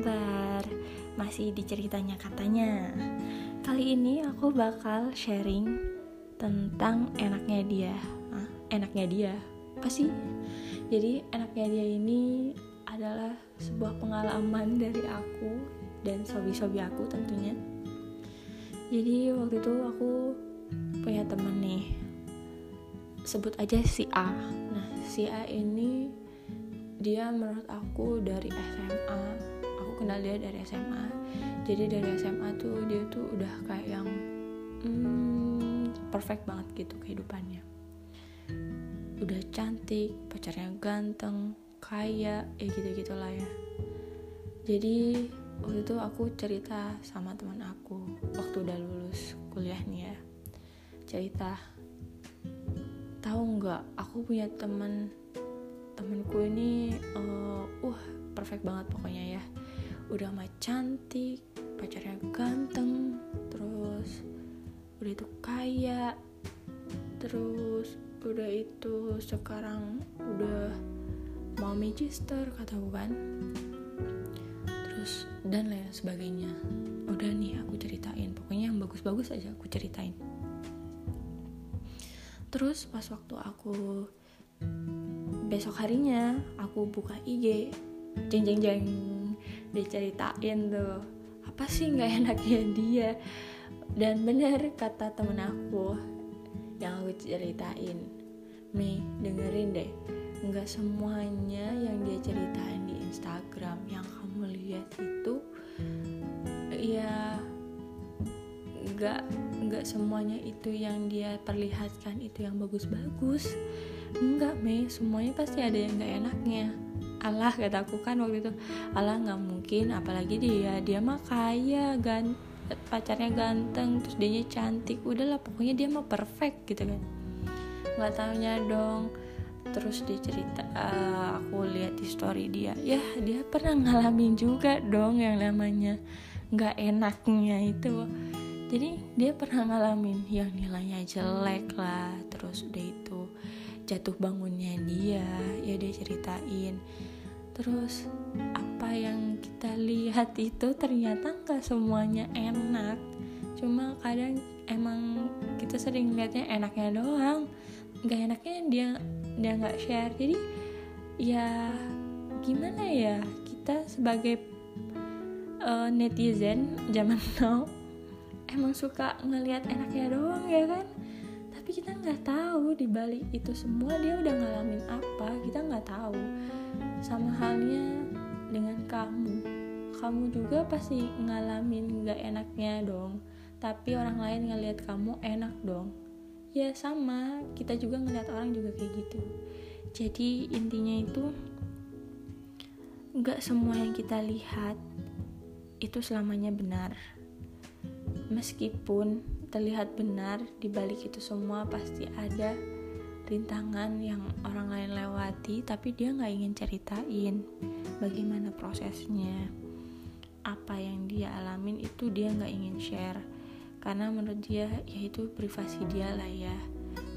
kabar? Masih di ceritanya katanya. Kali ini aku bakal sharing tentang enaknya dia. Hah? Enaknya dia? Apa sih? Jadi enaknya dia ini adalah sebuah pengalaman dari aku dan sobi-sobi aku tentunya. Jadi waktu itu aku punya temen nih. Sebut aja si A. Nah, si A ini dia menurut aku dari SMA kenal dia dari SMA jadi dari SMA tuh dia tuh udah kayak yang hmm, perfect banget gitu kehidupannya. Udah cantik pacarnya ganteng kaya ya gitu gitulah ya. Jadi waktu itu aku cerita sama teman aku waktu udah lulus kuliah nih ya. Cerita tahu nggak aku punya teman temenku ini uh, uh perfect banget pokoknya ya udah mah cantik pacarnya ganteng terus udah itu kaya terus udah itu sekarang udah mau magister kata kan. Terus dan lain sebagainya. Udah nih aku ceritain pokoknya yang bagus-bagus aja aku ceritain. Terus pas waktu aku besok harinya aku buka IG jeng jeng jeng diceritain tuh apa sih nggak enaknya dia? Dan bener kata temen aku yang aku ceritain. Mi dengerin deh. Nggak semuanya yang dia ceritain di Instagram yang kamu lihat itu ya nggak nggak semuanya itu yang dia perlihatkan itu yang bagus-bagus. Enggak Mei. Semuanya pasti ada yang gak enaknya Allah kataku kan waktu itu. Allah nggak mungkin apalagi dia dia mah kaya gan pacarnya ganteng terus dia cantik. Udahlah pokoknya dia mah perfect gitu kan. Nggak tahunya dong. Terus dia cerita uh, aku lihat di story dia. Ya dia pernah ngalamin juga dong yang namanya nggak enaknya itu. Jadi dia pernah ngalamin yang nilainya jelek lah. Terus udah itu jatuh bangunnya dia. Ya dia ceritain terus apa yang kita lihat itu ternyata nggak semuanya enak. Cuma kadang emang kita sering lihatnya enaknya doang. Nggak enaknya dia dia nggak share. Jadi ya gimana ya kita sebagai uh, netizen zaman now emang suka ngelihat enaknya doang ya kan kita nggak tahu di balik itu semua dia udah ngalamin apa. Kita nggak tahu. Sama halnya dengan kamu. Kamu juga pasti ngalamin nggak enaknya dong. Tapi orang lain ngelihat kamu enak dong. Ya sama kita juga ngeliat orang juga kayak gitu. Jadi intinya itu nggak semua yang kita lihat itu selamanya benar. Meskipun terlihat benar di balik itu semua pasti ada rintangan yang orang lain lewati tapi dia nggak ingin ceritain bagaimana prosesnya. Apa yang dia alamin itu dia nggak ingin share. Karena menurut dia ya itu privasi dia lah ya.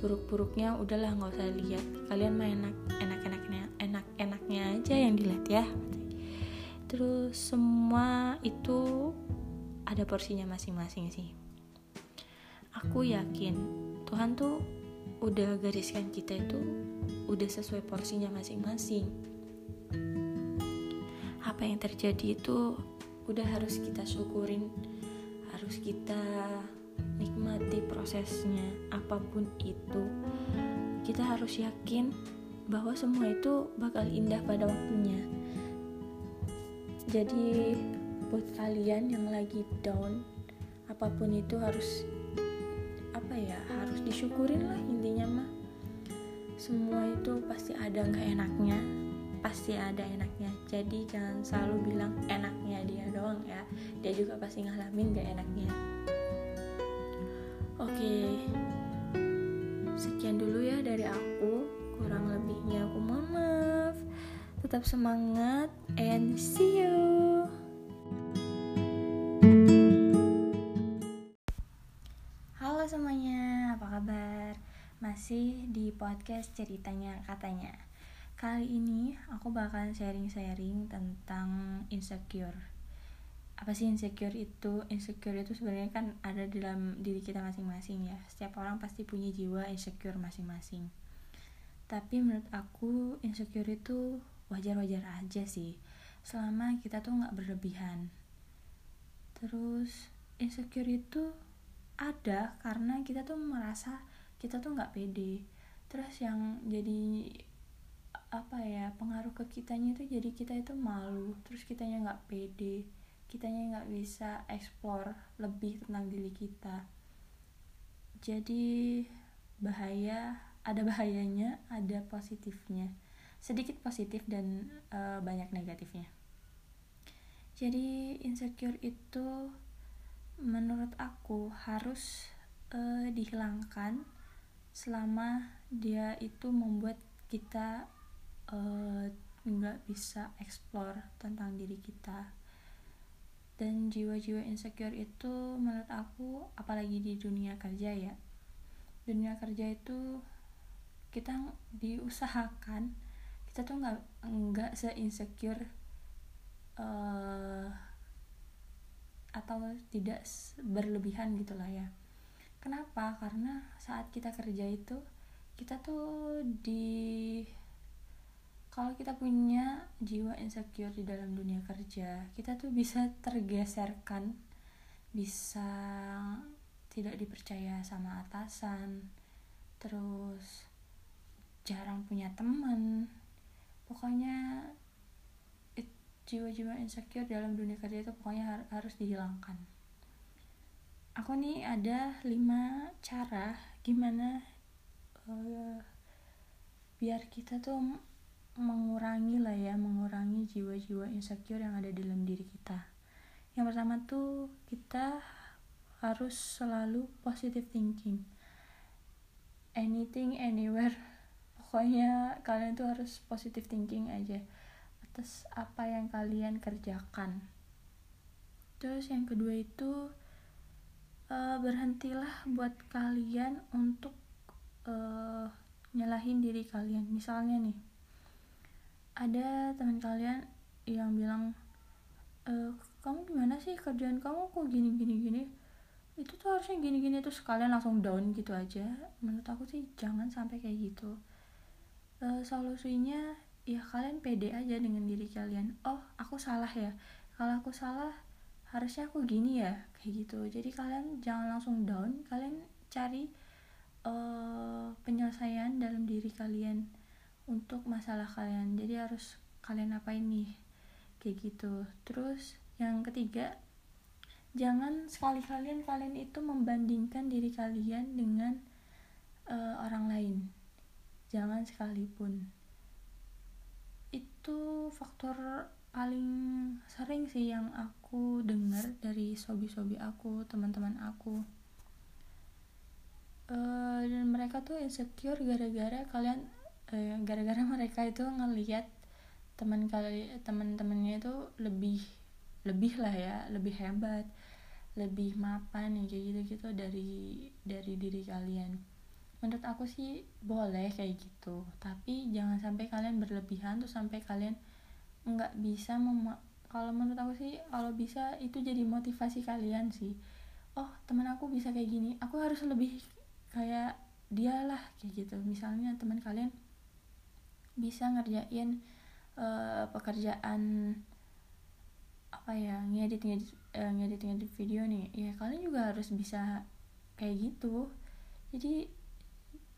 Buruk-buruknya udahlah nggak usah lihat kalian mah enak enak-enaknya enak-enaknya aja yang dilihat ya. Terus semua itu ada porsinya masing-masing sih aku yakin Tuhan tuh udah gariskan kita itu udah sesuai porsinya masing-masing. Apa yang terjadi itu udah harus kita syukurin harus kita nikmati prosesnya apa pun itu. Kita harus yakin bahwa semua itu bakal indah pada waktunya. Jadi buat kalian yang lagi down apa pun itu harus disyukurin lah intinya mah. Semua itu pasti ada nggak enaknya pasti ada enaknya. Jadi jangan selalu bilang enaknya dia doang ya. Dia juga pasti ngalamin gak enaknya. Oke sekian dulu ya dari aku. Kurang lebihnya aku mohon maaf. Tetap semangat and see you masih di podcast ceritanya katanya. Kali ini aku bakal sharing-sharing tentang insecure. Apa sih insecure itu? Insecure itu sebenarnya kan ada dalam diri kita masing-masing ya. Setiap orang pasti punya jiwa insecure masing-masing. Tapi menurut aku insecure itu wajar-wajar aja sih. Selama kita tuh nggak berlebihan. Terus insecure itu ada karena kita tuh merasa kita tuh nggak pede. Terus yang jadi apa ya pengaruh ke kitanya itu jadi kita itu malu. Terus kitanya nggak pede. Kitanya nggak bisa explore lebih tentang diri kita. Jadi bahaya ada bahayanya ada positifnya. Sedikit positif dan uh, banyak negatifnya. Jadi insecure itu menurut aku harus uh, dihilangkan selama dia itu membuat kita eh, nggak uh, bisa explore tentang diri kita. Dan jiwa-jiwa insecure itu menurut aku apalagi di dunia kerja ya dunia kerja itu kita diusahakan kita tuh nggak nggak se insecure uh, atau tidak berlebihan gitulah ya. Kenapa? Karena saat kita kerja itu kita tuh di kalau kita punya jiwa insecure di dalam dunia kerja kita tuh bisa tergeserkan bisa tidak dipercaya sama atasan terus jarang punya teman. Pokoknya jiwa-jiwa insecure dalam dunia kerja itu pokoknya har harus dihilangkan. Aku nih ada lima cara gimana uh, biar kita tuh mengurangi lah ya mengurangi jiwa-jiwa insecure yang ada dalam diri kita. Yang pertama tuh kita harus selalu positive thinking. Anything anywhere. Pokoknya kalian tuh harus positive thinking aja atas apa yang kalian kerjakan. Terus yang kedua itu uh, berhentilah buat kalian untuk uh, nyalahin diri kalian. Misalnya nih ada teman kalian yang bilang e, kamu gimana sih kerjaan kamu? Kok gini gini gini? Itu tuh harusnya gini gini tuh sekalian langsung down gitu aja. Menurut aku sih jangan sampai kayak gitu. E, solusinya ya kalian pede aja dengan diri kalian. Oh aku salah ya? Kalau aku salah harusnya aku gini ya? Kayak gitu. Jadi kalian jangan langsung down. Kalian cari uh, penyelesaian dalam diri kalian untuk masalah kalian. Jadi harus kalian apain nih? Kayak gitu. Terus yang ketiga jangan sekali kalian kalian itu membandingkan diri kalian dengan uh, orang lain. Jangan sekalipun itu faktor paling sering sih yang aku dengar dari sobi-sobi aku teman-teman aku. Uh, dan mereka tuh insecure gara-gara kalian Eh, gara-gara mereka itu ngelihat teman kali teman-temannya itu lebih lebih lah ya lebih hebat lebih mapan ya kayak gitu-gitu dari dari diri kalian menurut aku sih boleh kayak gitu. Tapi jangan sampai kalian berlebihan tuh sampai kalian nggak bisa mem kalau menurut aku sih kalau bisa itu jadi motivasi kalian sih. Oh teman aku bisa kayak gini aku harus lebih kayak dialah kayak gitu. Misalnya teman kalian bisa ngerjain uh, pekerjaan apa ya ngedit ngedit uh, ngedit ngedit video nih. Ya kalian juga harus bisa kayak gitu. Jadi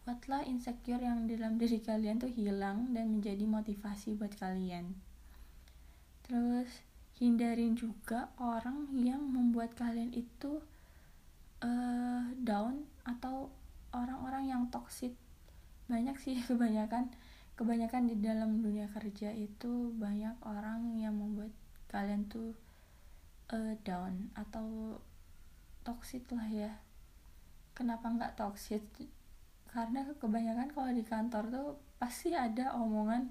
buatlah insecure yang dalam diri kalian tuh hilang dan menjadi motivasi buat kalian. Terus hindarin juga orang yang membuat kalian itu uh, down atau orang-orang yang toxic. Banyak sih kebanyakan kebanyakan di dalam dunia kerja itu banyak orang yang membuat kalian tuh uh, down atau toxic lah ya. Kenapa nggak toxic karena kebanyakan kalau di kantor tuh pasti ada omongan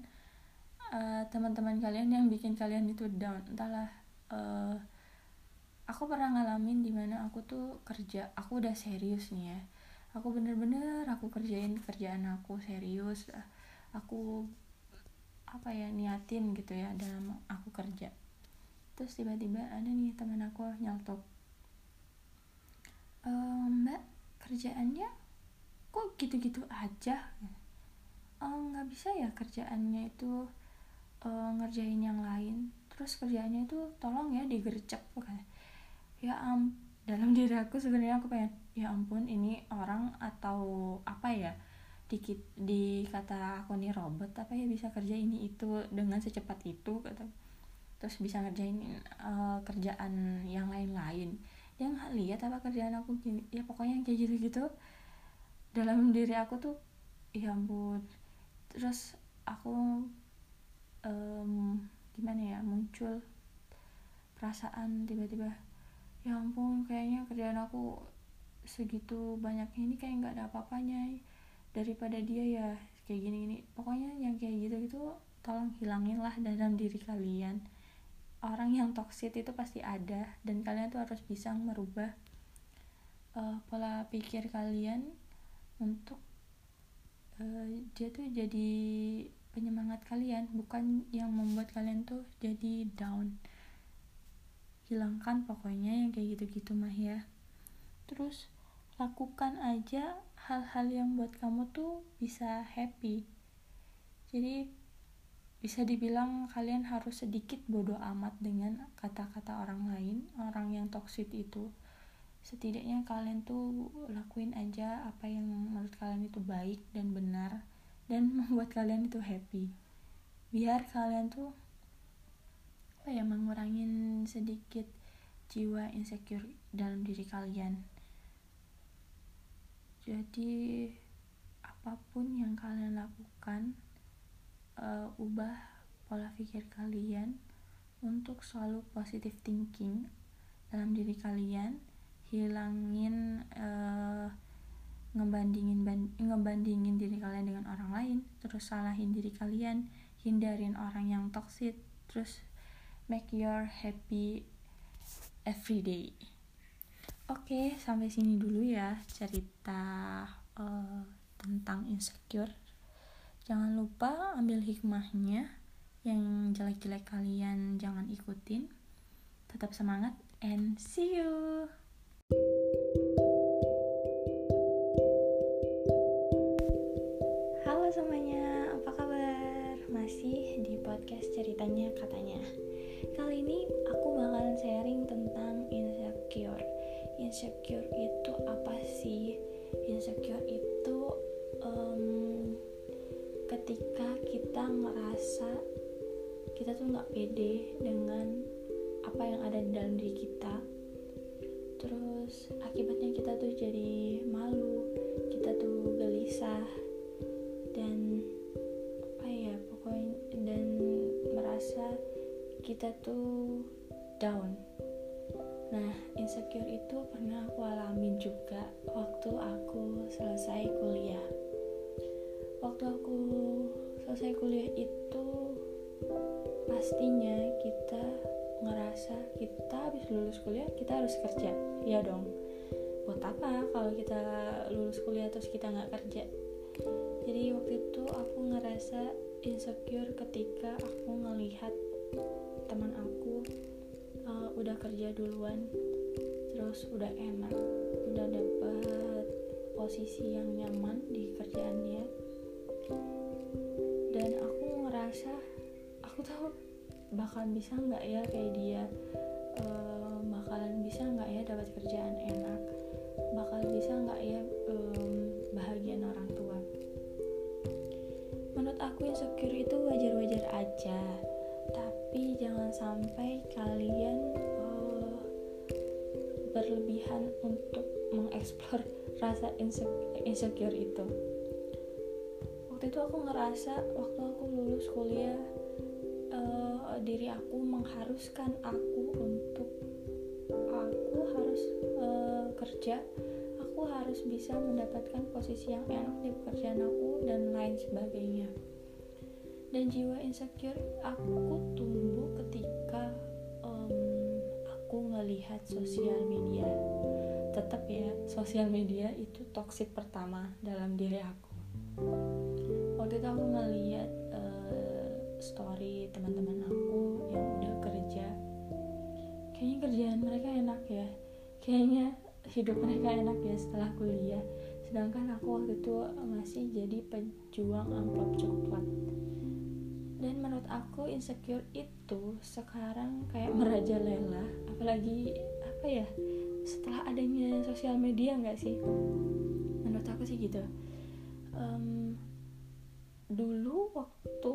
uh, teman-teman kalian yang bikin kalian itu down. Entahlah uh, aku pernah ngalamin di mana aku tuh kerja aku udah serius nih ya. Aku bener-bener aku kerjain kerjaan aku serius. Aku apa ya niatin gitu ya dalam aku kerja. Terus tiba-tiba ada nih teman aku nyaltok e, mbak kerjaannya kok gitu-gitu aja? Oh nggak bisa ya kerjaannya itu uh, ngerjain yang lain. Terus kerjaannya itu tolong ya digercep kan ya am dalam diri aku sebenarnya aku pengen ya ampun ini orang atau apa ya dikit di kata aku nih robot apa ya bisa kerja ini itu dengan secepat itu? kata. Terus bisa ngerjain uh, kerjaan yang lain-lain. Nggak lihat apa kerjaan aku gini ya pokoknya yang kayak gitu-gitu dalam diri aku tuh ya ampun. Terus aku um, gimana ya muncul perasaan tiba-tiba ya ampun kayaknya kerjaan aku segitu banyaknya ini kayak nggak ada apa-apanya daripada dia ya kayak gini-gini. Pokoknya yang kayak gitu gitu tolong hilangin lah dalam diri kalian. Orang yang toksik itu pasti ada dan kalian tuh harus bisa merubah uh, pola pikir kalian untuk uh, dia tuh jadi penyemangat kalian bukan yang membuat kalian tuh jadi down. Hilangkan pokoknya yang kayak gitu-gitu mah ya. Terus lakukan aja hal-hal yang buat kamu tuh bisa happy. Jadi bisa dibilang kalian harus sedikit bodoh amat dengan kata-kata orang lain orang yang toksik itu setidaknya kalian tuh lakuin aja apa yang menurut kalian itu baik dan benar dan membuat kalian itu happy. Biar kalian tuh apa ya mengurangin sedikit jiwa insecure dalam diri kalian. Jadi apa pun yang kalian lakukan uh, ubah pola pikir kalian untuk selalu positive thinking dalam diri kalian hilangin uh, ngebandingin ngebandingin diri kalian dengan orang lain terus salahin diri kalian hindarin orang yang toxic terus make your happy every day. Oke okay, sampai sini dulu ya cerita uh, tentang insecure. Jangan lupa ambil hikmahnya yang jelek-jelek kalian jangan ikutin. Tetap semangat and see you podcast ceritanya katanya. Kali ini aku bakalan sharing tentang insecure. Insecure itu apa sih? Insecure itu um, ketika kita ngerasa kita tuh nggak pede dengan apa yang ada di dalam diri kita terus akibatnya kita tuh jadi malu kita tuh gelisah kita tuh down. Nah insecure itu pernah aku alami juga waktu aku selesai kuliah. Waktu aku selesai kuliah itu pastinya kita ngerasa kita habis lulus kuliah kita harus kerja. Ya dong. Buat apa kalau kita lulus kuliah terus kita nggak kerja? Jadi waktu itu aku ngerasa insecure ketika aku ngelihat teman aku uh, udah kerja duluan terus udah enak udah dapat posisi yang nyaman di kerjaan dia dan aku ngerasa aku tahu bakal bisa nggak ya kayak dia? Uh, bakalan bisa nggak ya dapat kerjaan enak? Bakal bisa nggak ya um, bahagian orang tua? Menurut aku insecure itu wajar-wajar aja. Tapi jangan sampai kalian uh, berlebihan untuk mengeksplor rasa insecure itu. Waktu itu aku ngerasa waktu aku lulus kuliah uh, diri aku mengharuskan aku untuk aku harus uh, kerja aku harus bisa mendapatkan posisi yang enak di pekerjaan aku dan lain sebagainya. Dan jiwa insecure aku tumbuh ketika um, aku ngelihat sosial media. Tetap ya sosial media itu toxic pertama dalam diri aku. Waktu itu aku ngeliat uh, story teman-teman aku yang udah kerja. Kayaknya kerjaan mereka enak ya. Kayaknya hidup mereka enak ya setelah kuliah. Sedangkan aku waktu itu masih jadi pejuang amplop coklat. Dan menurut aku insecure itu sekarang kayak merajalela. Apalagi apa ya setelah adanya sosial media nggak sih? Menurut aku sih gitu. Um, dulu waktu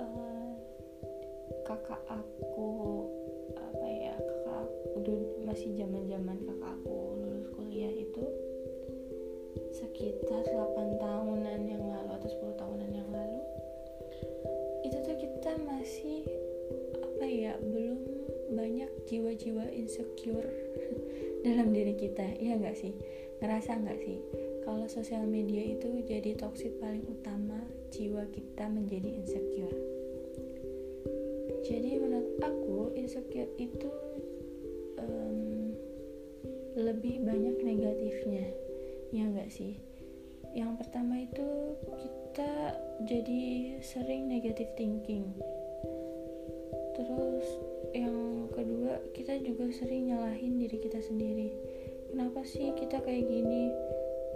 uh, kakak aku apa ya kakak aku masih zaman zaman kakak aku lulus kuliah itu sekitar 8 tahunan yang lalu atau 10 tahunan yang lalu itu tuh kita masih apa ya belum banyak jiwa-jiwa insecure dalam diri kita ya nggak sih? Ngerasa nggak sih? Kalau sosial media itu jadi toxic paling utama jiwa kita menjadi insecure. Jadi menurut aku insecure itu um, lebih banyak negatifnya. Ya nggak sih? Yang pertama itu kita jadi sering negative thinking. Terus yang kedua kita juga sering nyalahin diri kita sendiri. Kenapa sih kita kayak gini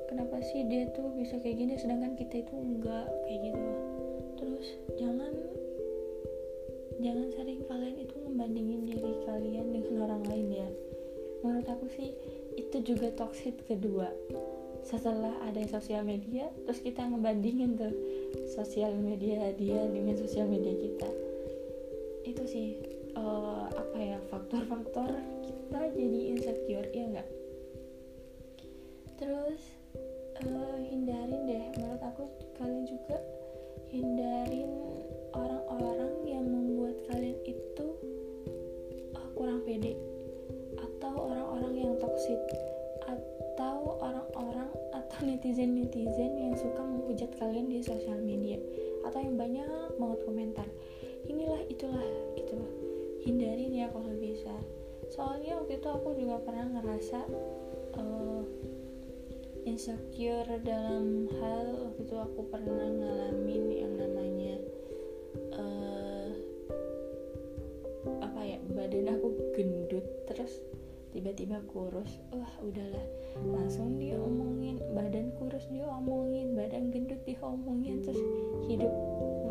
kenapa sih dia tuh bisa kayak gini sedangkan kita itu enggak kayak gitu terus jangan jangan sering kalian itu membandingin diri kalian dengan orang lain ya. Menurut aku sih itu juga toxic kedua. Setelah ada sosial media terus kita ngebandingin tuh sosial media dia dengan sosial media kita. Itu sih uh, apa ya faktor-faktor kita jadi insecure ya enggak terus uh, hindarin deh. Menurut aku kalian juga hindarin orang-orang yang membuat kalian itu uh, kurang pede. Atau orang-orang yang toksik atau orang-orang atau netizen-netizen yang suka menghujat kalian di sosial media. Atau yang banyak banget komentar. Inilah itulah gitu. Hindarin ya kalau bisa. Soalnya waktu itu aku juga pernah ngerasa uh, insecure dalam hal waktu itu aku pernah ngalamin yang namanya uh, apa ya badan aku gendut terus tiba-tiba kurus. Wah udahlah langsung dia omongin badan kurus dia omongin badan gendut dia omongin terus hidup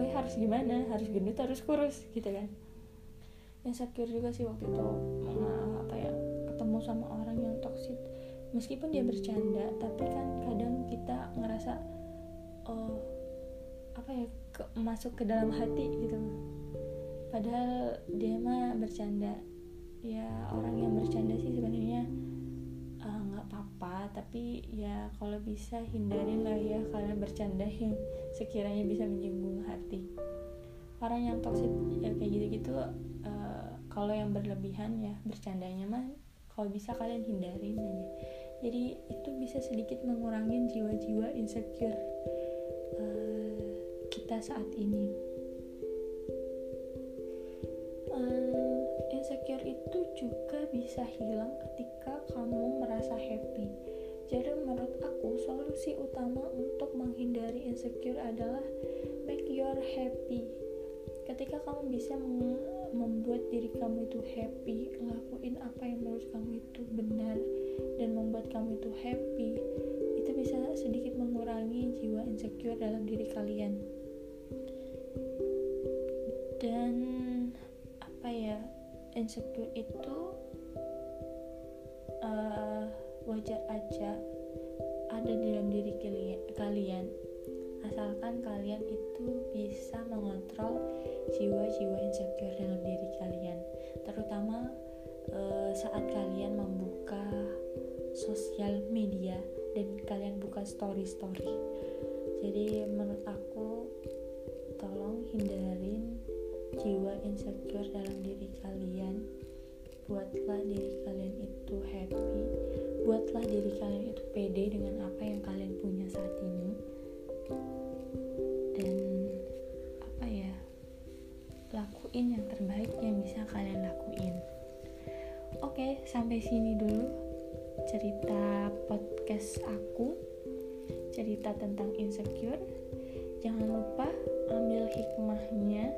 gue harus gimana? Harus gendut harus kurus gitu kan. Insecure juga sih waktu itu apa ya ketemu sama orang yang toksik meskipun dia bercanda tapi kan kadang kita ngerasa oh apa ya ke, masuk ke dalam hati gitu. Padahal dia mah bercanda. Ya orang yang bercanda sih sebenarnya eh, nggak uh, apa-apa. Tapi ya kalau bisa hindarin lah ya kalian bercanda yang sekiranya bisa menyinggung hati. Orang yang toksik ya kayak gitu-gitu uh, kalau yang berlebihan ya bercandanya mah kalau bisa kalian hindarin aja jadi itu bisa sedikit mengurangi jiwa-jiwa insecure uh, kita saat ini. Uh, insecure itu juga bisa hilang ketika kamu merasa happy. Jadi menurut aku solusi utama untuk menghindari insecure adalah make your happy. Ketika kamu bisa membuat diri kamu itu happy lakuin apa yang menurut kamu itu benar kamu itu happy itu bisa sedikit mengurangi jiwa insecure dalam diri kalian. Dan apa ya insecure itu uh, wajar aja ada di dalam diri kalian. Asalkan kalian itu bisa mengontrol jiwa-jiwa insecure dalam diri kalian. Terutama uh, saat kalian membuka sosial media dan kalian buka story-story. Jadi menurut aku tolong hindarin jiwa insecure dalam diri kalian. Buatlah diri kalian itu happy. Buatlah diri kalian itu pede dengan apa yang kalian punya saat ini. Lakuin yang terbaik yang bisa kalian lakuin. Oke sampai sini dulu cerita podcast aku cerita tentang insecure. Jangan lupa ambil hikmahnya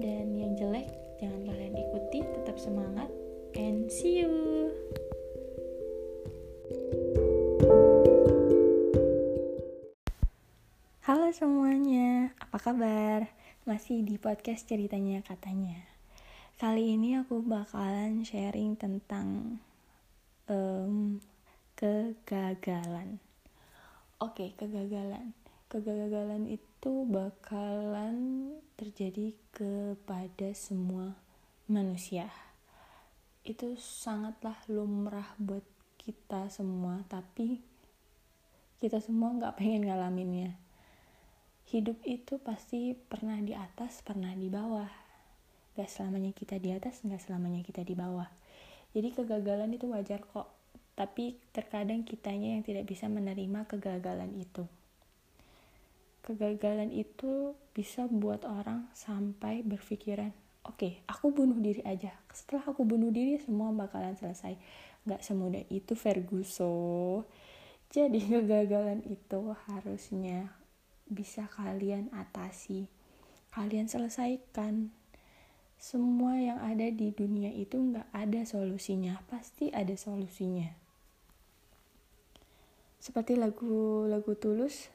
dan yang jelek jangan kalian ikuti tetap semangat and see you! Halo semuanya, apa kabar? Masih di podcast ceritanya katanya. Kali ini aku bakalan sharing tentang um, kegagalan. Oke, kegagalan. Kegagalan itu bakalan terjadi kepada semua manusia. Itu sangatlah lumrah buat kita semua tapi kita semua nggak pengen ngalaminnya. Hidup itu pasti pernah di atas pernah di bawah. Gak selamanya kita di atas gak selamanya kita di bawah jadi kegagalan itu wajar kok. Tapi terkadang kitanya yang tidak bisa menerima kegagalan itu. Kegagalan itu bisa buat orang sampai berpikiran oke okay, aku bunuh diri aja. Setelah aku bunuh diri semua bakalan selesai. Nggak semudah itu Ferguson. Jadi kegagalan itu harusnya bisa kalian atasi. Kalian selesaikan semua yang ada di dunia itu nggak ada solusinya. Pasti ada solusinya. Seperti lagu lagu tulus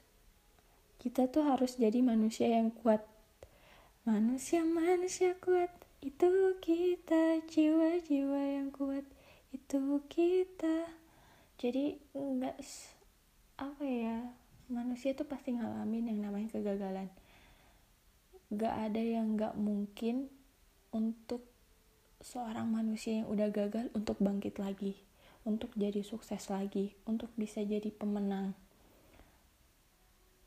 kita tuh harus jadi manusia yang kuat. Manusia-manusia kuat. Itu kita, jiwa-jiwa yang kuat. Itu kita. Jadi enggak apa ya, manusia itu pasti ngalamin yang namanya kegagalan. Gak ada yang gak mungkin untuk seorang manusia yang udah gagal untuk bangkit lagi, untuk jadi sukses lagi, untuk bisa jadi pemenang.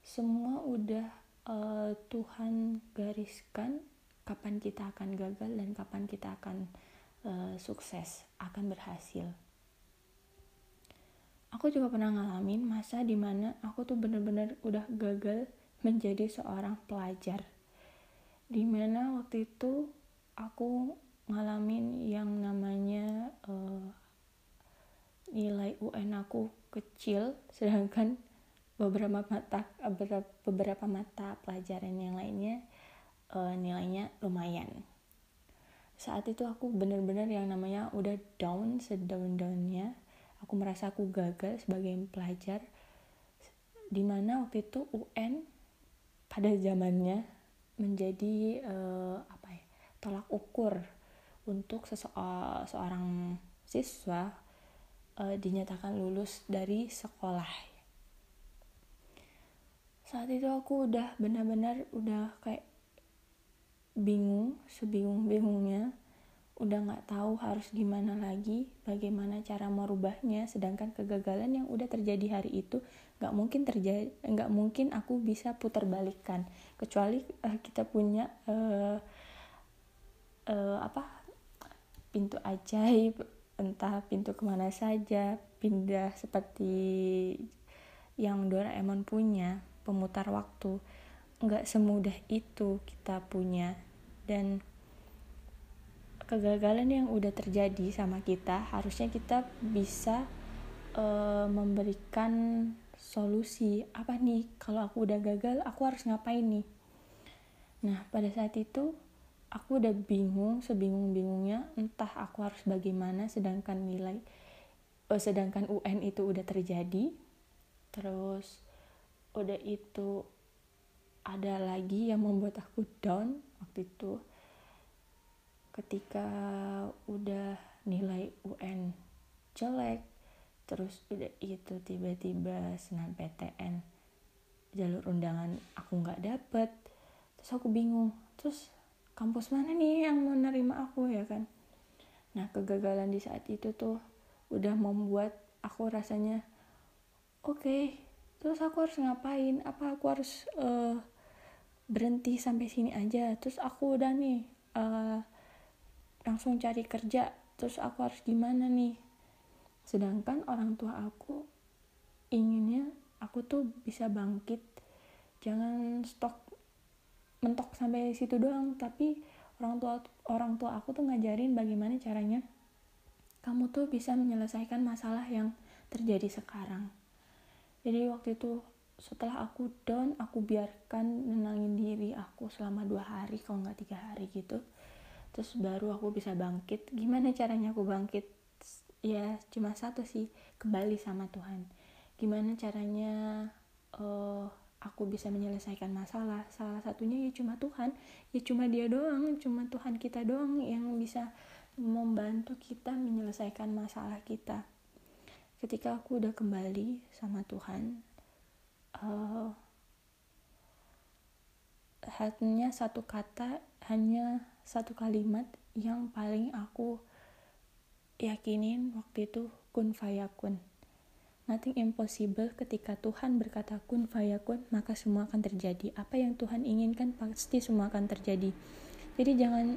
Semua udah uh, Tuhan gariskan kapan kita akan gagal dan kapan kita akan uh, sukses, akan berhasil. Aku juga pernah ngalamin masa di mana aku tuh bener-bener udah gagal menjadi seorang pelajar. Di mana waktu itu aku ngalamin yang namanya uh, nilai UN aku kecil, sedangkan beberapa mata beberapa mata pelajaran yang lainnya uh, nilainya lumayan. Saat itu aku bener-bener yang namanya udah down sedown-downnya. Aku merasa aku gagal sebagai pelajar di mana waktu itu UN pada zamannya menjadi uh, tolak ukur untuk seseorang siswa uh, dinyatakan lulus dari sekolah. Saat itu aku udah benar-benar udah kayak bingung sebingung-bingungnya. Udah nggak tahu harus gimana lagi bagaimana cara merubahnya. Sedangkan kegagalan yang udah terjadi hari itu nggak mungkin terjadi nggak mungkin aku bisa putar balikan. Kecuali uh, kita punya uh, uh, apa pintu ajaib entah pintu ke mana saja pindah seperti yang Doraemon punya pemutar waktu. Nggak semudah itu kita punya. Dan kegagalan yang udah terjadi sama kita harusnya kita bisa uh, memberikan solusi. Apa nih? Kalau aku udah gagal aku harus ngapain nih? Nah pada saat itu aku udah bingung sebingung-bingungnya entah aku harus bagaimana sedangkan nilai uh, sedangkan UN itu udah terjadi. Terus udah itu ada lagi yang membuat aku down waktu itu ketika udah nilai UN jelek terus udah itu tiba-tiba senam PTN jalur undangan aku nggak dapet. Terus aku bingung terus kampus mana nih yang mau nerima aku ya kan? Nah kegagalan di saat itu tuh udah membuat aku rasanya oke okay, terus aku harus ngapain? Apa aku harus uh, berhenti sampai sini aja? Terus aku udah nih uh, langsung cari kerja terus aku harus gimana nih? Sedangkan orang tua aku inginnya aku tuh bisa bangkit. Jangan stok mentok sampai situ doang. Tapi orang tua orang tua aku tuh ngajarin bagaimana caranya kamu tuh bisa menyelesaikan masalah yang terjadi sekarang. Jadi waktu itu setelah aku down aku biarkan nenangin diri aku selama dua hari kalau nggak tiga hari gitu. Terus baru aku bisa bangkit. Gimana caranya aku bangkit? Ya cuma satu sih kembali sama Tuhan. Gimana caranya uh, aku bisa menyelesaikan masalah. Salah satunya ya cuma Tuhan. Ya cuma dia doang cuma Tuhan kita doang yang bisa membantu kita menyelesaikan masalah kita. Ketika aku udah kembali sama Tuhan uh, hanya satu kata hanya satu kalimat yang paling aku yakinin waktu itu kun fayakun nothing impossible ketika Tuhan berkata kun fayakun maka semua akan terjadi. Apa yang Tuhan inginkan pasti semua akan terjadi. Jadi jangan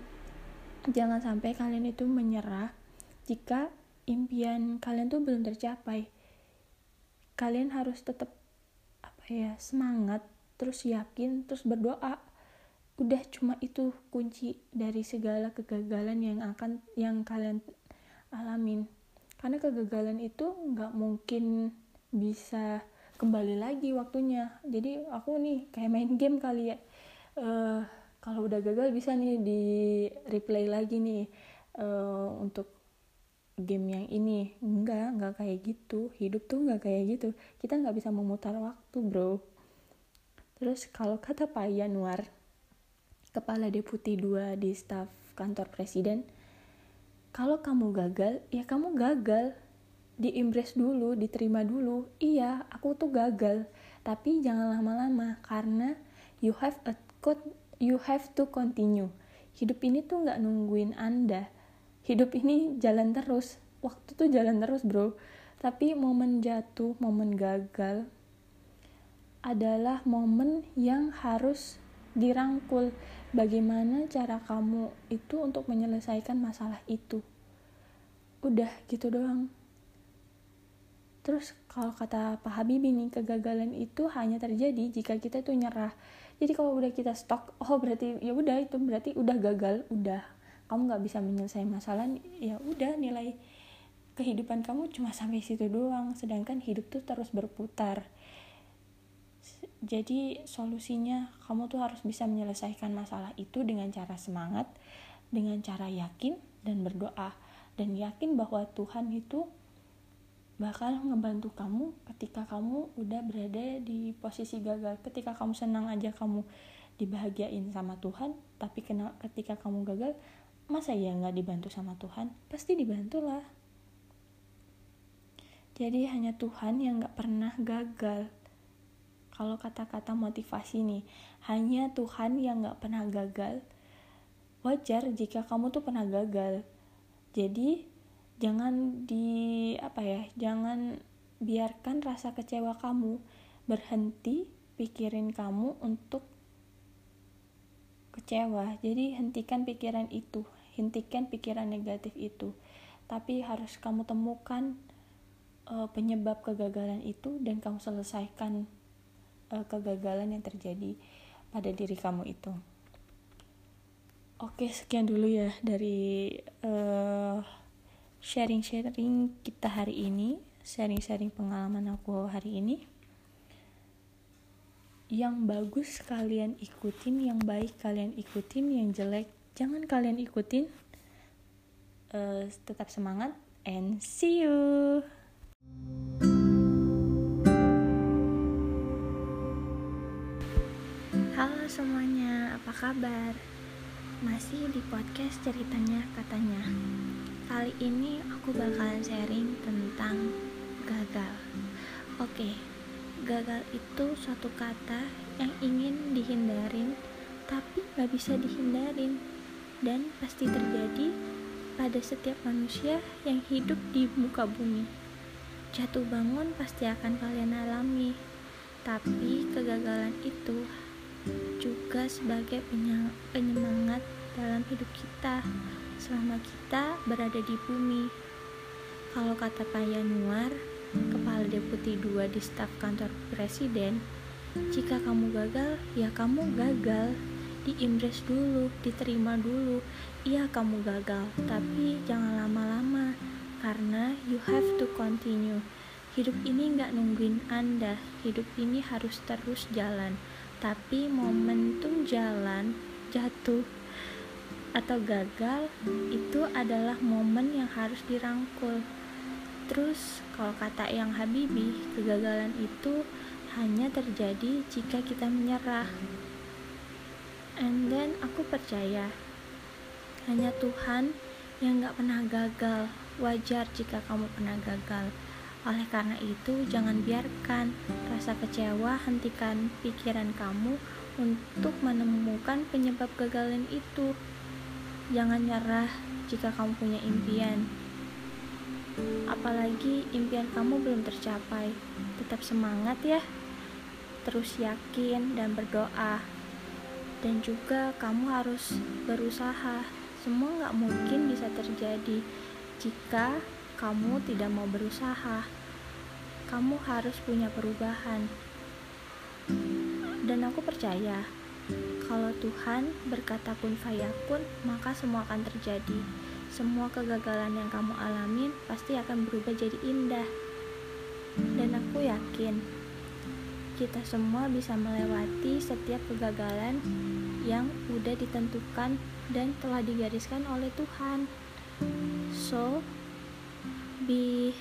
jangan sampai kalian itu menyerah jika impian kalian tuh belum tercapai. Kalian harus tetap apa ya semangat terus yakin terus berdoa. Udah cuma itu kunci dari segala kegagalan yang akan yang kalian alamin karena kegagalan itu nggak mungkin bisa kembali lagi waktunya. Jadi aku nih kayak main game kali ya. Uh, kalau udah gagal bisa nih di replay lagi nih uh, untuk game yang ini. Enggak enggak kayak gitu. Hidup tuh enggak kayak gitu. Kita nggak bisa memutar waktu bro. Terus kalau kata Pak Yanuar, Kepala Deputi 2 di staf kantor presiden, kalau kamu gagal, ya kamu gagal. Diimbres dulu, diterima dulu. Iya, aku tuh gagal. Tapi jangan lama-lama, karena you have a you have to continue. Hidup ini tuh nggak nungguin Anda. Hidup ini jalan terus. Waktu tuh jalan terus, bro. Tapi momen jatuh, momen gagal, adalah momen yang harus dirangkul. Bagaimana cara kamu itu untuk menyelesaikan masalah itu? Udah gitu doang. Terus kalau kata Pak Habibie nih, kegagalan itu hanya terjadi jika kita itu nyerah. Jadi kalau udah kita stok, oh berarti ya udah itu berarti udah gagal, udah kamu nggak bisa menyelesaikan masalah, ya udah nilai kehidupan kamu cuma sampai situ doang. Sedangkan hidup tuh terus berputar jadi solusinya kamu tuh harus bisa menyelesaikan masalah itu dengan cara semangat, dengan cara yakin dan berdoa dan yakin bahwa Tuhan itu bakal ngebantu kamu ketika kamu udah berada di posisi gagal. Ketika kamu senang aja kamu dibahagiain sama Tuhan, tapi kena, ketika kamu gagal, masa ya nggak dibantu sama Tuhan? Pasti dibantulah. Jadi hanya Tuhan yang nggak pernah gagal kalau kata-kata motivasi nih hanya Tuhan yang gak pernah gagal. Wajar jika kamu tuh pernah gagal. Jadi jangan di apa ya jangan biarkan rasa kecewa kamu berhenti pikirin kamu untuk kecewa. Jadi hentikan pikiran itu hentikan pikiran negatif itu. Tapi harus kamu temukan uh, penyebab kegagalan itu dan kamu selesaikan uh, kegagalan yang terjadi pada diri kamu itu. Oke, sekian dulu ya dari eh, sharing-sharing kita hari ini, sharing-sharing pengalaman aku hari ini. Yang bagus kalian ikutin, yang baik kalian ikutin, yang jelek jangan kalian ikutin. Uh, tetap semangat and see you. Halo semuanya, apa kabar? Masih di podcast ceritanya katanya. Kali ini aku bakalan sharing tentang gagal. Oke, gagal itu suatu kata yang ingin dihindarin Tapi gak bisa dihindarin. Dan pasti terjadi pada setiap manusia yang hidup di muka bumi. Jatuh bangun pasti akan kalian alami Tapi kegagalan itu juga sebagai penyemangat dalam hidup kita selama kita berada di bumi. Kalau kata Pak Yanuar, Kepala Deputi 2 di staf kantor presiden, jika kamu gagal, ya kamu gagal. Diimbres dulu, diterima dulu. Iya kamu gagal, tapi jangan lama-lama karena you have to continue. Hidup ini nggak nungguin Anda, hidup ini harus terus jalan tapi momentum jalan jatuh atau gagal itu adalah momen yang harus dirangkul. Terus kalau kata yang Habibi, kegagalan itu hanya terjadi jika kita menyerah. And then aku percaya hanya Tuhan yang gak pernah gagal. Wajar jika kamu pernah gagal. Oleh karena itu, jangan biarkan rasa kecewa hentikan pikiran kamu untuk menemukan penyebab kegagalan itu. Jangan nyerah jika kamu punya impian. Apalagi impian kamu belum tercapai. Tetap semangat ya. Terus yakin dan berdoa. Dan juga kamu harus berusaha. Semua nggak mungkin bisa terjadi jika kamu tidak mau berusaha. Kamu harus punya perubahan. Dan aku percaya kalau Tuhan berkata pun fayakun, maka semua akan terjadi. Semua kegagalan yang kamu alamin pasti akan berubah jadi indah. Dan aku yakin kita semua bisa melewati setiap kegagalan yang udah ditentukan dan telah digariskan oleh Tuhan. So, be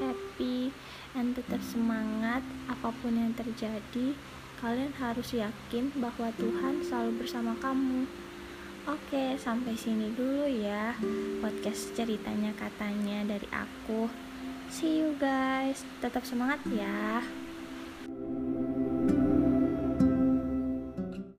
happy and tetap semangat apa pun yang terjadi kalian harus yakin bahwa Tuhan selalu bersama kamu. Oke, sampai sini dulu ya podcast ceritanya katanya dari aku. See you guys, tetap semangat ya.